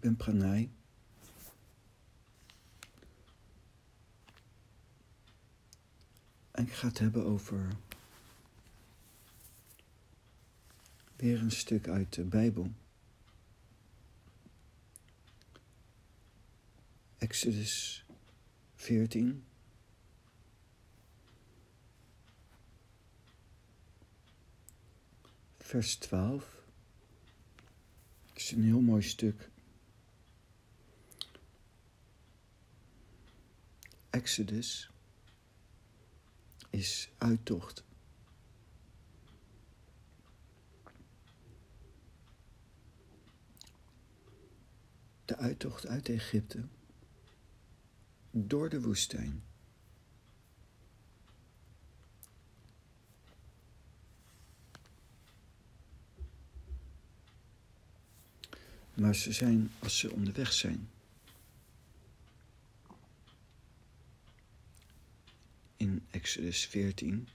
Ik ben Pranay. En ik ga het hebben over weer een stuk uit de Bijbel. Exodus 14. Vers 12. Het is een heel mooi stuk. Exodus is uittocht. De uittocht uit Egypte door de woestijn. Maar ze zijn, als ze onderweg zijn, in Exodus 14.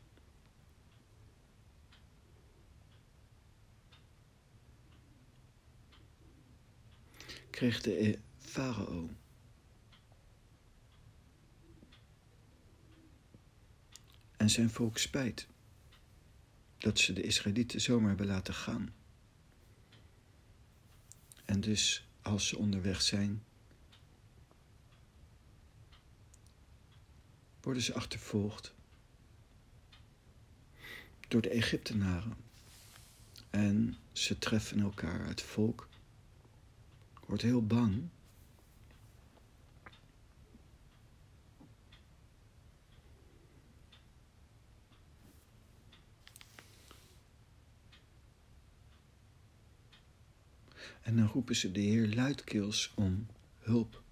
kreeg de farao en zijn volk spijt dat ze de Israëlieten zomaar hebben laten gaan. En dus als ze onderweg zijn, worden ze achtervolgd door de Egyptenaren. En ze treffen elkaar. Het volk wordt heel bang. En dan roepen ze de Heer luidkeels om hulp.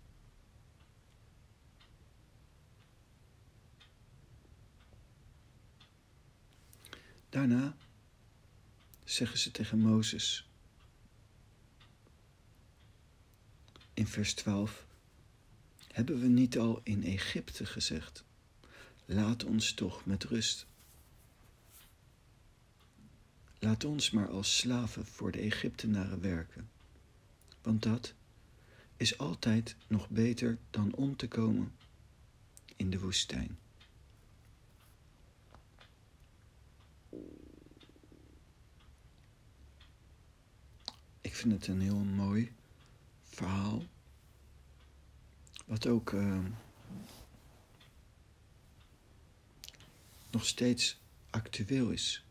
Daarna zeggen ze tegen Mozes in vers 12: Hebben we niet al in Egypte gezegd: Laat ons toch met rust. Laat ons maar als slaven voor de Egyptenaren werken, want dat is altijd nog beter dan om te komen in de woestijn. Ik vind het een heel mooi verhaal. Wat ook uh, nog steeds actueel is.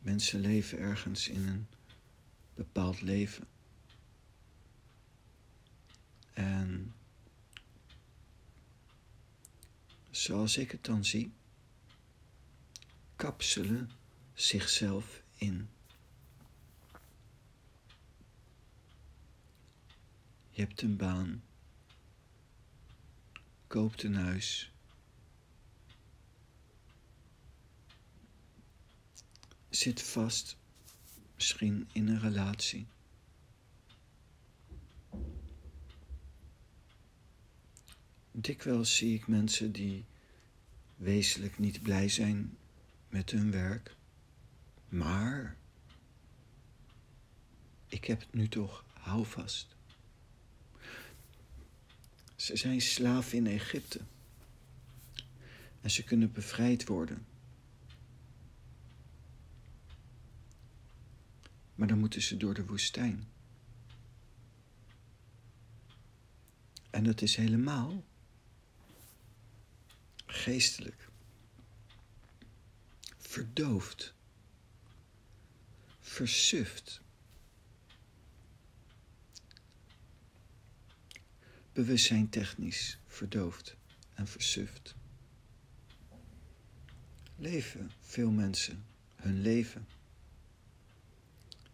Mensen leven ergens in een bepaald leven. En zoals ik het dan zie, kapselen zichzelf in. Je hebt een baan, koopt een huis, zit vast, misschien in een relatie. Dikwijls zie ik mensen die wezenlijk niet blij zijn met hun werk, maar ik heb het nu toch, hou vast. Ze zijn slaaf in Egypte en ze kunnen bevrijd worden. Maar dan moeten ze door de woestijn. En dat is helemaal geestelijk. Verdoofd. Versuft. Bewustzijn technisch verdoofd en versuft. Leven veel mensen hun leven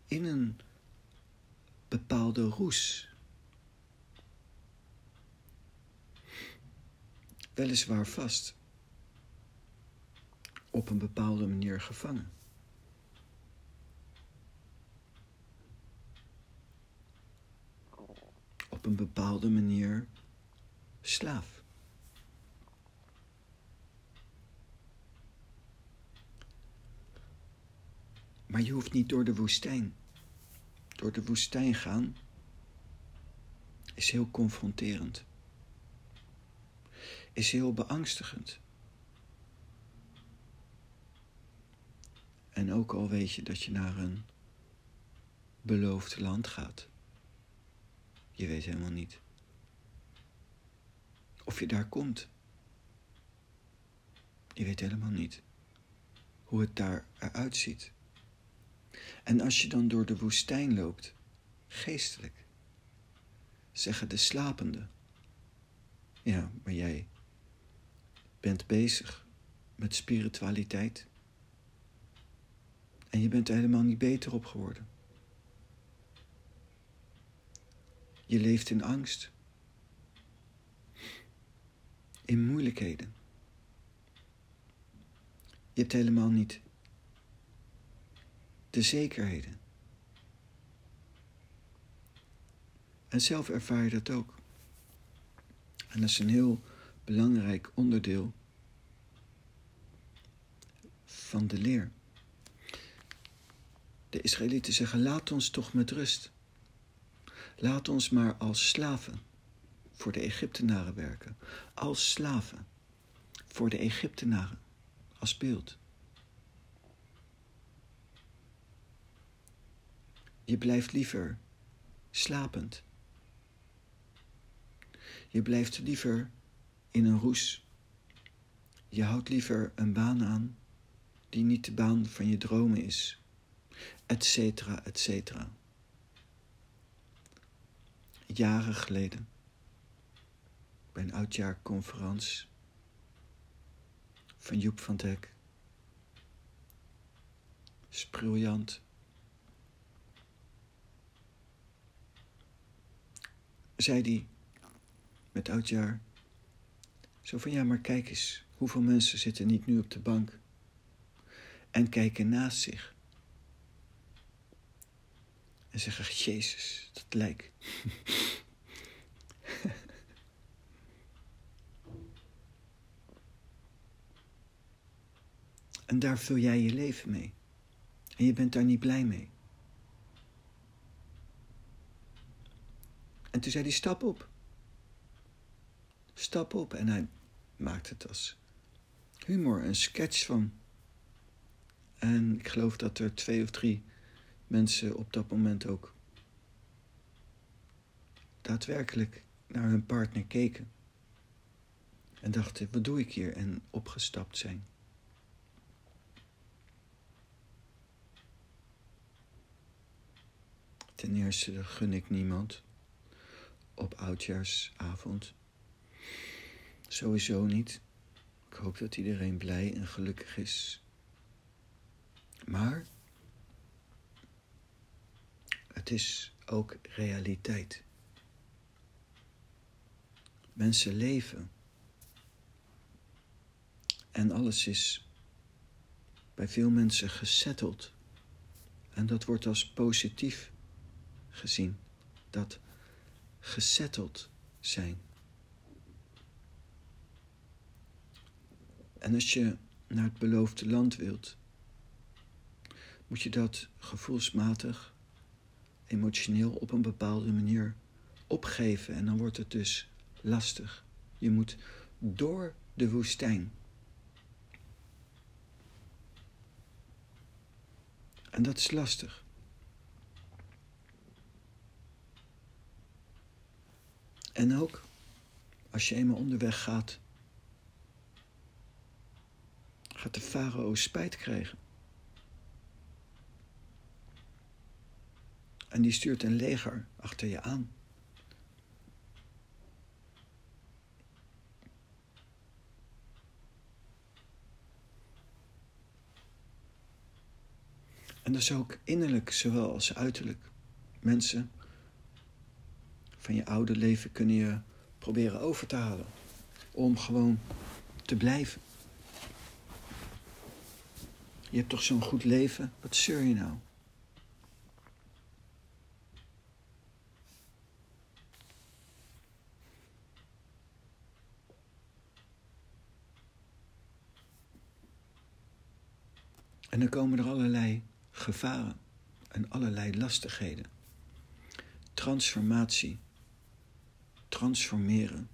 in een bepaalde roes. Weliswaar vast, op een bepaalde manier gevangen. Op een bepaalde manier slaaf. Maar je hoeft niet door de woestijn door de woestijn gaan is heel confronterend. Is heel beangstigend. En ook al weet je dat je naar een beloofd land gaat. Je weet helemaal niet of je daar komt. Je weet helemaal niet hoe het daar eruit ziet. En als je dan door de woestijn loopt, geestelijk, zeggen de slapenden, ja, maar jij bent bezig met spiritualiteit en je bent er helemaal niet beter op geworden. Je leeft in angst, in moeilijkheden. Je hebt helemaal niet de zekerheden. En zelf ervaar je dat ook. En dat is een heel belangrijk onderdeel van de leer. De Israëlieten zeggen: laat ons toch met rust. Laat ons maar als slaven voor de Egyptenaren werken. Als slaven voor de Egyptenaren. Als beeld. Je blijft liever slapend. Je blijft liever in een roes. Je houdt liever een baan aan die niet de baan van je dromen is, et cetera, et cetera. Jaren geleden, bij een oudjaarconferentie van Joep van Dek, is briljant. Zei die met oudjaar, zo van ja, maar kijk eens, hoeveel mensen zitten niet nu op de bank en kijken naast zich. En zeggen, Jezus, dat lijkt. en daar vul jij je leven mee. En je bent daar niet blij mee. En toen zei hij, stap op. Stap op. En hij maakt het als humor, een sketch van. En ik geloof dat er twee of drie mensen op dat moment ook daadwerkelijk naar hun partner keken. En dachten, wat doe ik hier? En opgestapt zijn. Ten eerste gun ik niemand op oudjaarsavond. Sowieso niet. Ik hoop dat iedereen blij en gelukkig is. Maar het is ook realiteit. Mensen leven. En alles is bij veel mensen gesetteld. En dat wordt als positief gezien. Dat gesetteld zijn. En als je naar het beloofde land wilt, moet je dat gevoelsmatig, emotioneel op een bepaalde manier opgeven. En dan wordt het dus lastig. Je moet door de woestijn. En dat is lastig. En ook als je eenmaal onderweg gaat, gaat de farao spijt krijgen. En die stuurt een leger achter je aan. En dat is ook innerlijk zowel als uiterlijk. Mensen van je oude leven kunnen je proberen over te halen. Om gewoon te blijven. Je hebt toch zo'n goed leven? Wat zeur je nou? Komen er allerlei gevaren en allerlei lastigheden. transformatie, transformeren,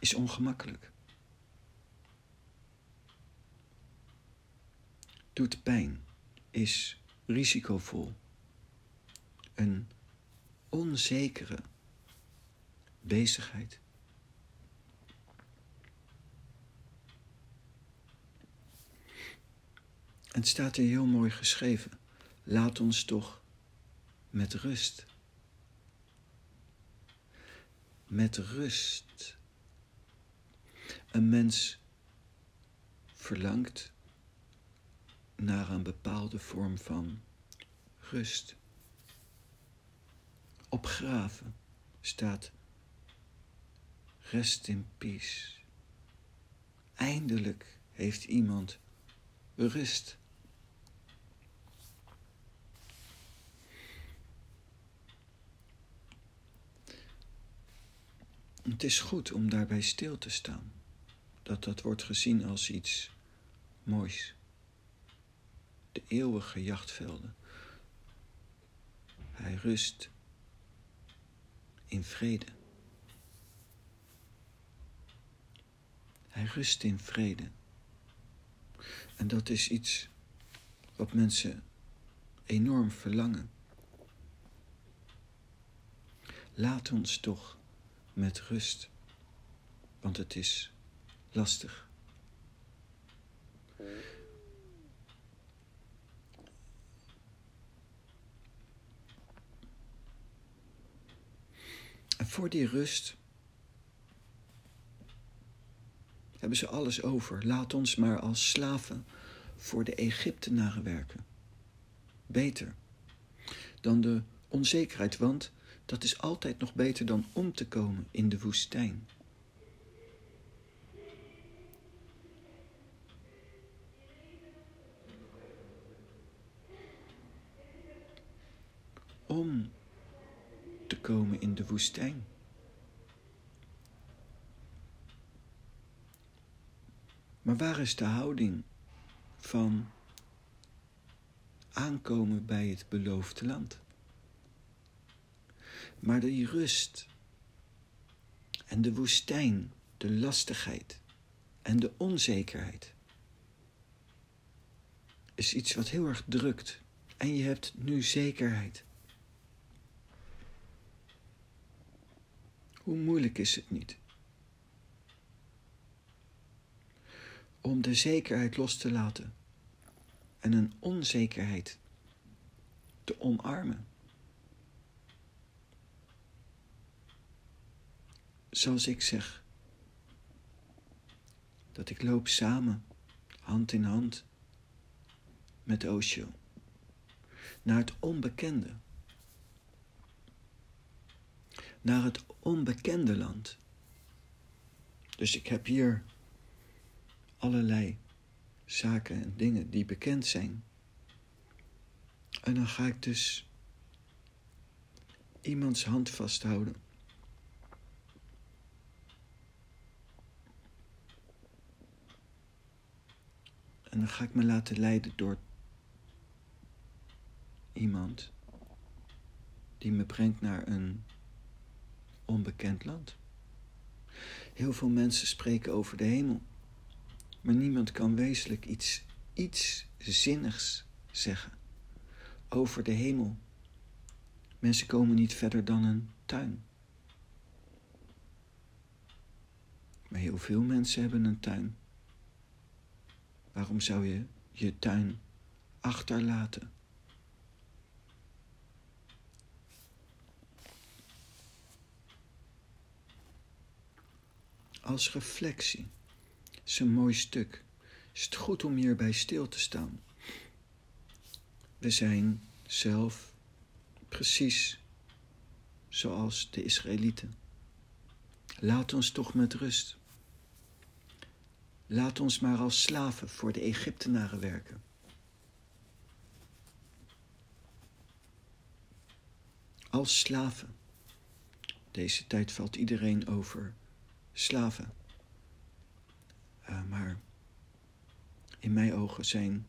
is ongemakkelijk. Doet pijn, is risicovol. Een onzekere bezigheid. Het staat hier heel mooi geschreven. Laat ons toch met rust. Met rust. Een mens verlangt naar een bepaalde vorm van rust. Op graven staat rest in peace. Eindelijk heeft iemand rust. Het is goed om daarbij stil te staan. Dat dat wordt gezien als iets moois. De eeuwige jachtvelden. Hij rust in vrede. Hij rust in vrede. En dat is iets wat mensen enorm verlangen. Laat ons toch met rust, want het is lastig. En voor die rust hebben ze alles over. Laat ons maar als slaven voor de Egyptenaren werken. Beter dan de onzekerheid, want dat is altijd nog beter dan om te komen in de woestijn. Om te komen in de woestijn. Maar waar is de houding van aankomen bij het beloofde land? Maar die rust en de woestijn, de lastigheid en de onzekerheid is iets wat heel erg drukt. En je hebt nu zekerheid. Hoe moeilijk is het niet? Om de zekerheid los te laten en een onzekerheid te omarmen. Zoals ik zeg, dat ik loop samen, hand in hand, met Osho, naar het onbekende naar het onbekende land. Dus ik heb hier allerlei zaken en dingen die bekend zijn. En dan ga ik dus iemands hand vasthouden. En dan ga ik me laten leiden door iemand die me brengt naar een onbekend land. Heel veel mensen spreken over de hemel, maar niemand kan wezenlijk iets, iets zinnigs zeggen over de hemel. Mensen komen niet verder dan een tuin. Maar heel veel mensen hebben een tuin. Waarom zou je je tuin achterlaten? als reflectie. is een mooi stuk. Is het goed om hierbij stil te staan? We zijn zelf precies zoals de Israëlieten. Laat ons toch met rust. Laat ons maar als slaven voor de Egyptenaren werken. Als slaven. Deze tijd valt iedereen over slaven. Uh, maar in mijn ogen zijn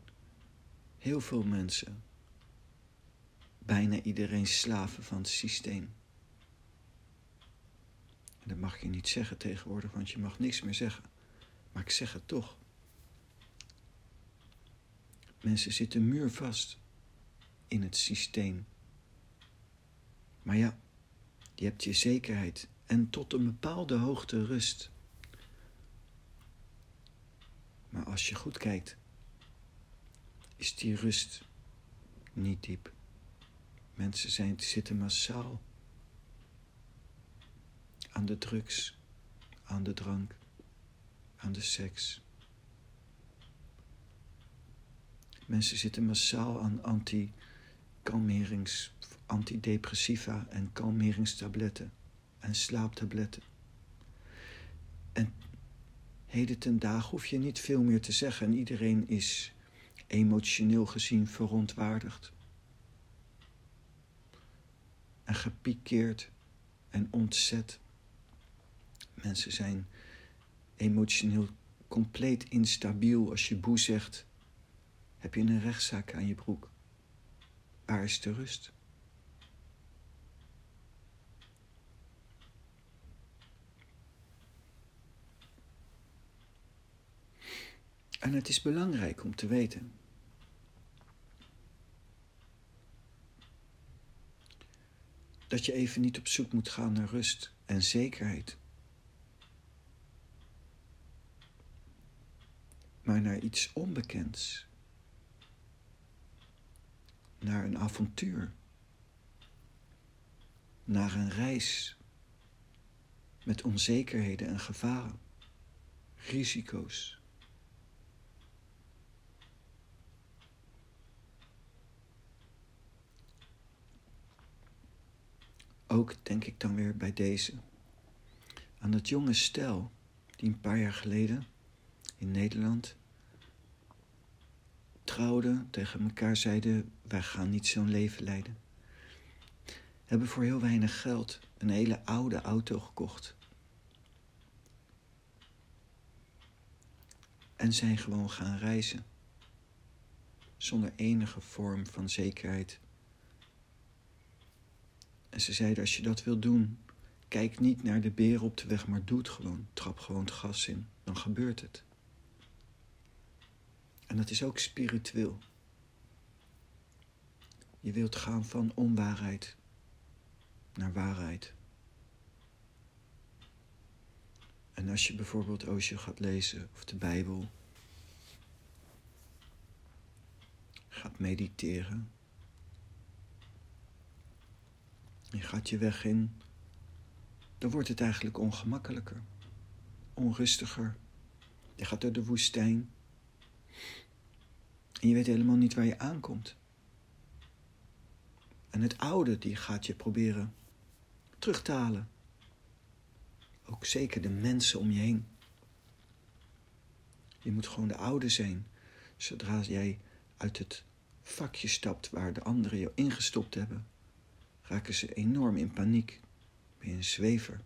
heel veel mensen bijna iedereen slaven van het systeem. Dat mag je niet zeggen tegenwoordig, want je mag niks meer zeggen. Maar ik zeg het toch. Mensen zitten muurvast in het systeem. Maar ja, je hebt je zekerheid en tot een bepaalde hoogte rust. Maar als je goed kijkt, is die rust niet diep. Mensen zijn, zitten massaal aan de drugs, aan de drank, aan de seks. Mensen zitten massaal aan anti-kalmerings, antidepressiva en kalmeringstabletten en slaaptabletten. En heden ten dagen hoef je niet veel meer te zeggen en iedereen is emotioneel gezien verontwaardigd. En gepikeerd en ontzet. Mensen zijn emotioneel compleet instabiel. Als je boe zegt, heb je een rechtszaak aan je broek. Waar is de rust? En het is belangrijk om te weten. Dat je even niet op zoek moet gaan naar rust en zekerheid. Maar naar iets onbekends. Naar een avontuur. Naar een reis. Met onzekerheden en gevaren. Risico's. Ook denk ik dan weer bij deze aan dat jonge stel die een paar jaar geleden in Nederland trouwden, tegen elkaar zeiden: Wij gaan niet zo'n leven leiden. Hebben voor heel weinig geld een hele oude auto gekocht. En zijn gewoon gaan reizen. Zonder enige vorm van zekerheid en ze zeiden, als je dat wil doen, kijk niet naar de beren op de weg, maar doe het gewoon. Trap gewoon het gas in, dan gebeurt het. En dat is ook spiritueel. Je wilt gaan van onwaarheid naar waarheid. En als je bijvoorbeeld Osho gaat lezen of de Bijbel, gaat mediteren, Je gaat je weg in, dan wordt het eigenlijk ongemakkelijker, onrustiger. Je gaat door de woestijn en je weet helemaal niet waar je aankomt. En het oude, die gaat je proberen terug te halen. Ook zeker de mensen om je heen. Je moet gewoon de oude zijn. Zodra jij uit het vakje stapt waar de anderen je ingestopt hebben, raken ze enorm in paniek. Ben je een zwever?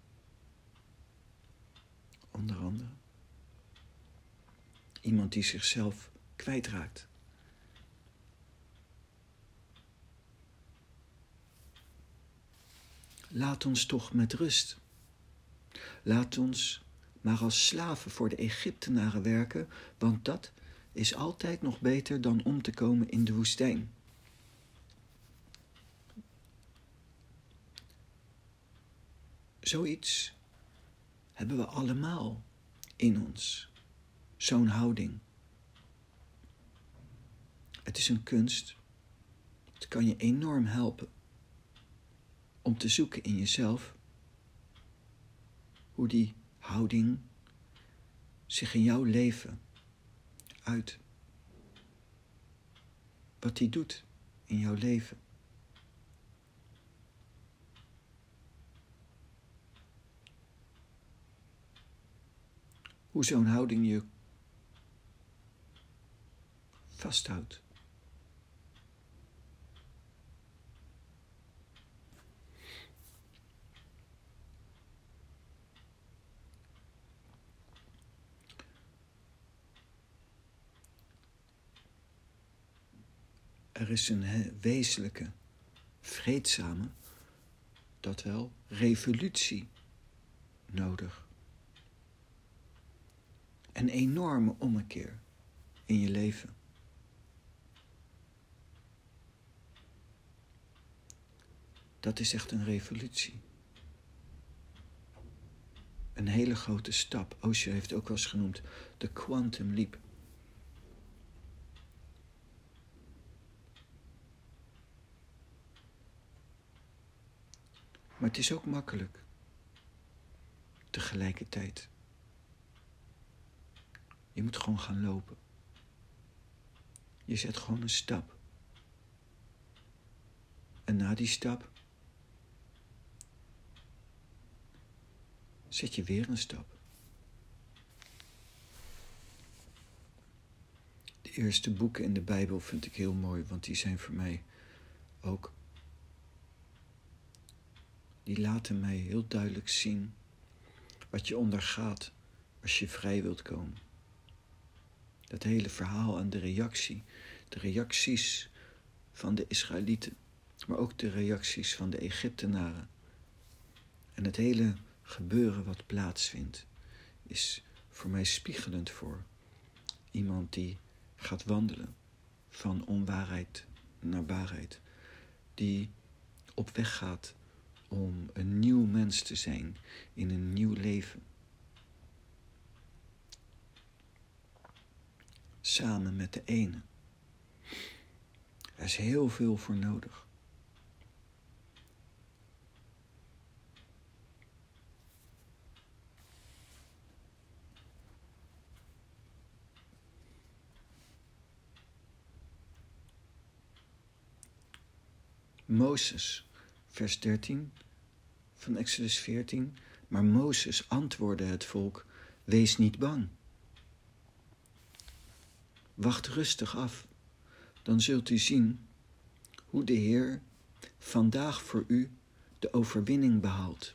Onder andere. Iemand die zichzelf kwijtraakt. Laat ons toch met rust. Laat ons maar als slaven voor de Egyptenaren werken, want dat is altijd nog beter dan om te komen in de woestijn. Zoiets hebben we allemaal in ons. Zo'n houding. Het is een kunst. Het kan je enorm helpen om te zoeken in jezelf hoe die houding zich in jouw leven uit. Wat die doet in jouw leven. hoe zo'n houding je vasthoudt. Er is een wezenlijke vreedzame, dat wel, revolutie nodig. Een enorme ommekeer in je leven. Dat is echt een revolutie. Een hele grote stap. Osho heeft ook wel eens genoemd de quantum leap. Maar het is ook makkelijk. Tegelijkertijd. Je moet gewoon gaan lopen. Je zet gewoon een stap. En na die stap zet je weer een stap. De eerste boeken in de Bijbel vind ik heel mooi, want die zijn voor mij ook. Die laten mij heel duidelijk zien wat je ondergaat als je vrij wilt komen. Dat hele verhaal en de reactie, de reacties van de Israëlieten, maar ook de reacties van de Egyptenaren. En het hele gebeuren wat plaatsvindt, is voor mij spiegelend voor iemand die gaat wandelen van onwaarheid naar waarheid, die op weg gaat om een nieuw mens te zijn in een nieuw leven. Samen met de ene. Er is heel veel voor nodig. Mozes, vers 13 van Exodus 14. Maar Mozes antwoordde het volk: Wees niet bang. Wacht rustig af, dan zult u zien hoe de Heer vandaag voor u de overwinning behaalt.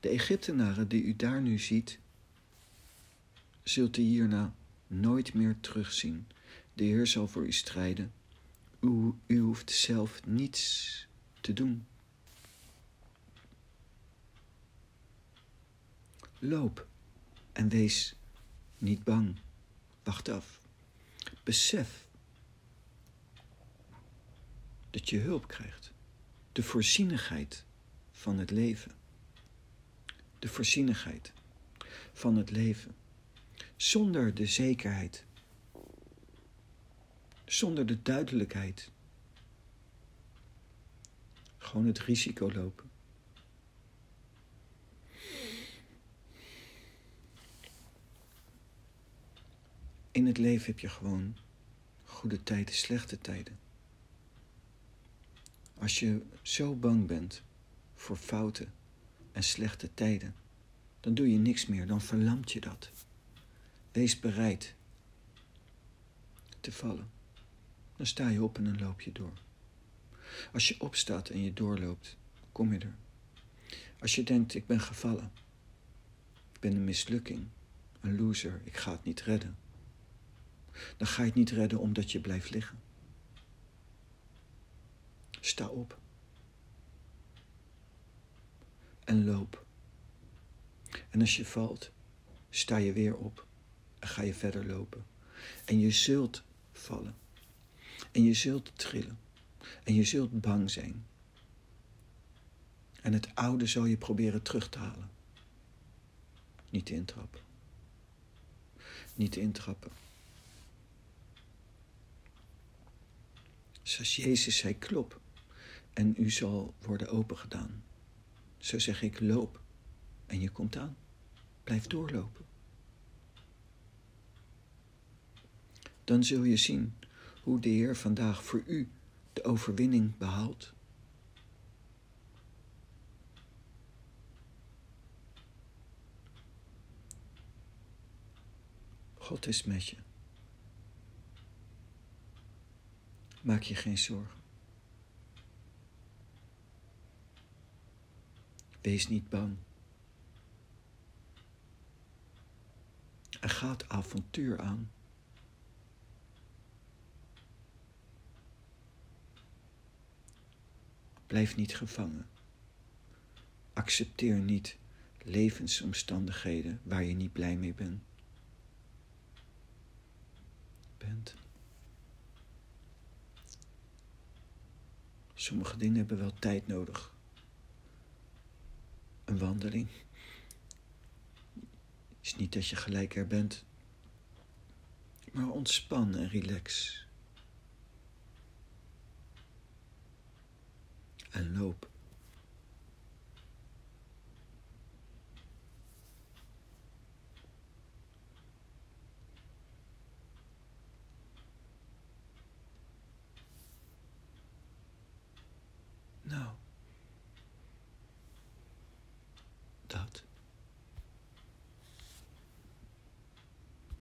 De Egyptenaren die u daar nu ziet, zult u hierna nooit meer terugzien. De Heer zal voor u strijden. U, u hoeft zelf niets te doen. Loop en wees niet bang. Wacht af. Besef dat je hulp krijgt. De voorzienigheid van het leven. De voorzienigheid van het leven. Zonder de zekerheid zonder de duidelijkheid. Gewoon het risico lopen. In het leven heb je gewoon goede tijden, slechte tijden. Als je zo bang bent voor fouten en slechte tijden, dan doe je niks meer, dan verlamt je dat. Wees bereid te vallen dan sta je op en dan loop je door. Als je opstaat en je doorloopt, kom je er. Als je denkt, ik ben gevallen, ik ben een mislukking, een loser, ik ga het niet redden, dan ga je het niet redden omdat je blijft liggen. Sta op. En loop. En als je valt, sta je weer op en ga je verder lopen. En je zult vallen. En je zult trillen. En je zult bang zijn. En het oude zal je proberen terug te halen. Niet intrappen. Niet intrappen. Zoals Jezus zei, klop en u zal worden opengedaan. Zo zeg ik, loop en je komt aan. Blijf doorlopen. Dan zul je zien hoe de Heer vandaag voor u de overwinning behaalt. God is met je. Maak je geen zorgen. Wees niet bang. En ga het avontuur aan. Blijf niet gevangen. Accepteer niet levensomstandigheden waar je niet blij mee bent. bent. Sommige dingen hebben wel tijd nodig. Een wandeling. Is niet dat je gelijk er bent, maar ontspan en relax. En loop. Nou, dat.